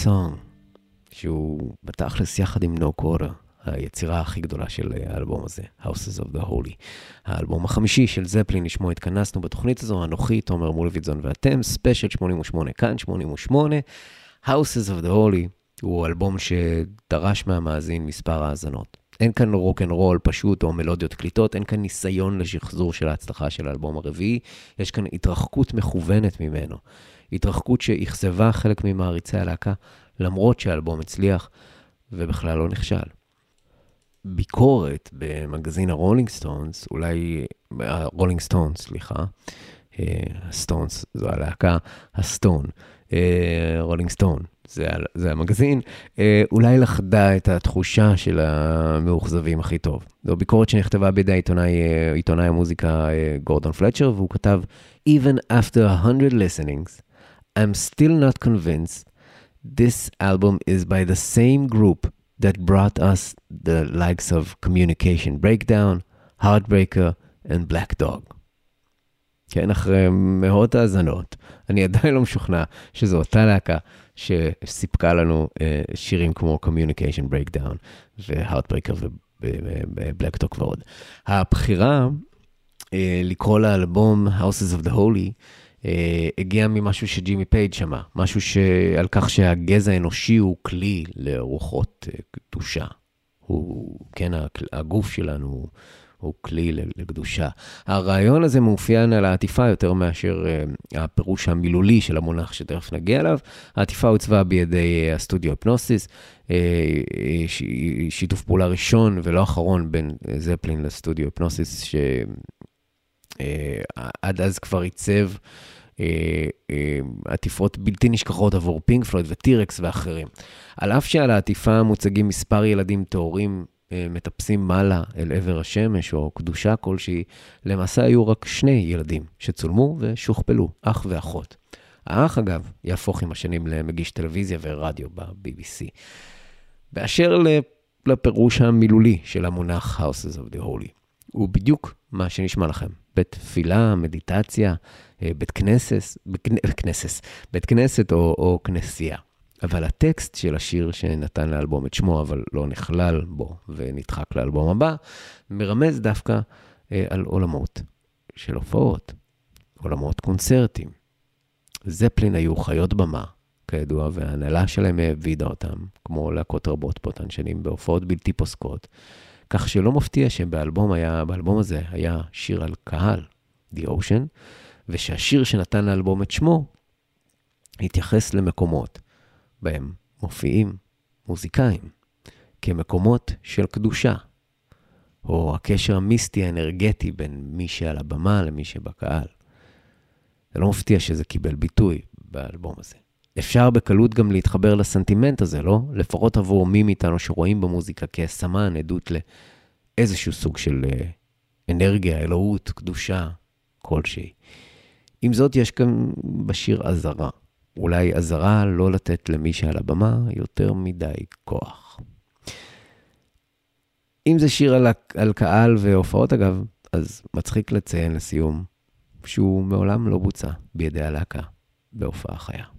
Song, שהוא בתכלס יחד עם No Quarter, היצירה הכי גדולה של האלבום הזה, Houses of the Holy. האלבום החמישי של זפלין, לשמו התכנסנו בתוכנית הזו, אנוכי, תומר מולביטזון ואתם, ספיישל 88, כאן 88. Houses of the Holy הוא אלבום שדרש מהמאזין מספר האזנות. אין כאן רוק אנד רול פשוט או מלודיות קליטות, אין כאן ניסיון לשחזור של ההצלחה של האלבום הרביעי, יש כאן התרחקות מכוונת ממנו. התרחקות שאכזבה חלק ממעריצי הלהקה, למרות שהאלבום הצליח ובכלל לא נכשל. ביקורת במגזין הרולינג סטונס, אולי, הרולינג סטונס, סליחה, הסטונס זו הלהקה, הסטון, רולינג סטון, זה, זה המגזין, אה, אולי לכדה את התחושה של המאוכזבים הכי טוב. זו ביקורת שנכתבה בידי עיתונאי, אה, עיתונאי המוזיקה אה, גורדון פלצ'ר, והוא כתב, Even after a hundred listenings, I'm still not convinced this album is by the same group that brought us the likes of Communication Breakdown, Heartbreaker and Black Dog. כן, אחרי מאות האזנות, אני עדיין לא משוכנע שזו אותה להקה שסיפקה לנו אה, שירים כמו Communication Breakdown ו-Heartbreaker ו-Black Talk ועוד. הבחירה אה, לקרוא לאלבום Houses of the Holy אה, הגיע ממשהו שג'ימי פייג' שמע, משהו שעל כך שהגזע האנושי הוא כלי לרוחות אה, קדושה. הוא, כן, הגוף שלנו הוא, כלי לקדושה. הרעיון הזה מאופיין על העטיפה יותר מאשר uh, הפירוש המילולי של המונח שתכף נגיע אליו. העטיפה הוצבה בידי הסטודיו הפנוסיס, uh, ש, שיתוף פעולה ראשון ולא אחרון בין זפלין לסטודיו הפנוסיס, שעד uh, אז כבר עיצב עטיפות בלתי נשכחות עבור פינק פלויד וטירקס ואחרים. על אף שעל העטיפה מוצגים מספר ילדים טהורים אה, מטפסים מעלה אל עבר השמש או קדושה כלשהי, למעשה היו רק שני ילדים שצולמו ושוכפלו, אח ואחות. האח, אגב, יהפוך עם השנים למגיש טלוויזיה ורדיו ב-BBC. באשר לפירוש המילולי של המונח Houses of the Holy, הוא בדיוק מה שנשמע לכם. בית תפילה, מדיטציה, אה, בית כנסת, בית כנסת, בית כנסת או, או כנסייה. אבל הטקסט של השיר שנתן לאלבום את שמו, אבל לא נכלל בו ונדחק לאלבום הבא, מרמז דווקא אה, על עולמות של הופעות, עולמות קונצרטים. זפלין היו חיות במה, כידוע, וההנהלה שלהם העבידה אותם, כמו להקות רבות באותן שנים, בהופעות בלתי פוסקות. כך שלא מפתיע שבאלבום היה, באלבום הזה היה שיר על קהל, The Ocean, ושהשיר שנתן לאלבום את שמו, התייחס למקומות בהם מופיעים מוזיקאים כמקומות של קדושה, או הקשר המיסטי האנרגטי בין מי שעל הבמה למי שבקהל. זה לא מפתיע שזה קיבל ביטוי באלבום הזה. אפשר בקלות גם להתחבר לסנטימנט הזה, לא? לפחות עבור מי מאיתנו שרואים במוזיקה כסמן, עדות לאיזשהו סוג של אה, אנרגיה, אלוהות, קדושה, כלשהי. עם זאת, יש כאן בשיר אזהרה. אולי אזהרה לא לתת למי שעל הבמה יותר מדי כוח. אם זה שיר על, על קהל והופעות, אגב, אז מצחיק לציין לסיום שהוא מעולם לא בוצע בידי הלהקה בהופעה חיה.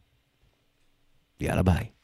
יאללה ביי.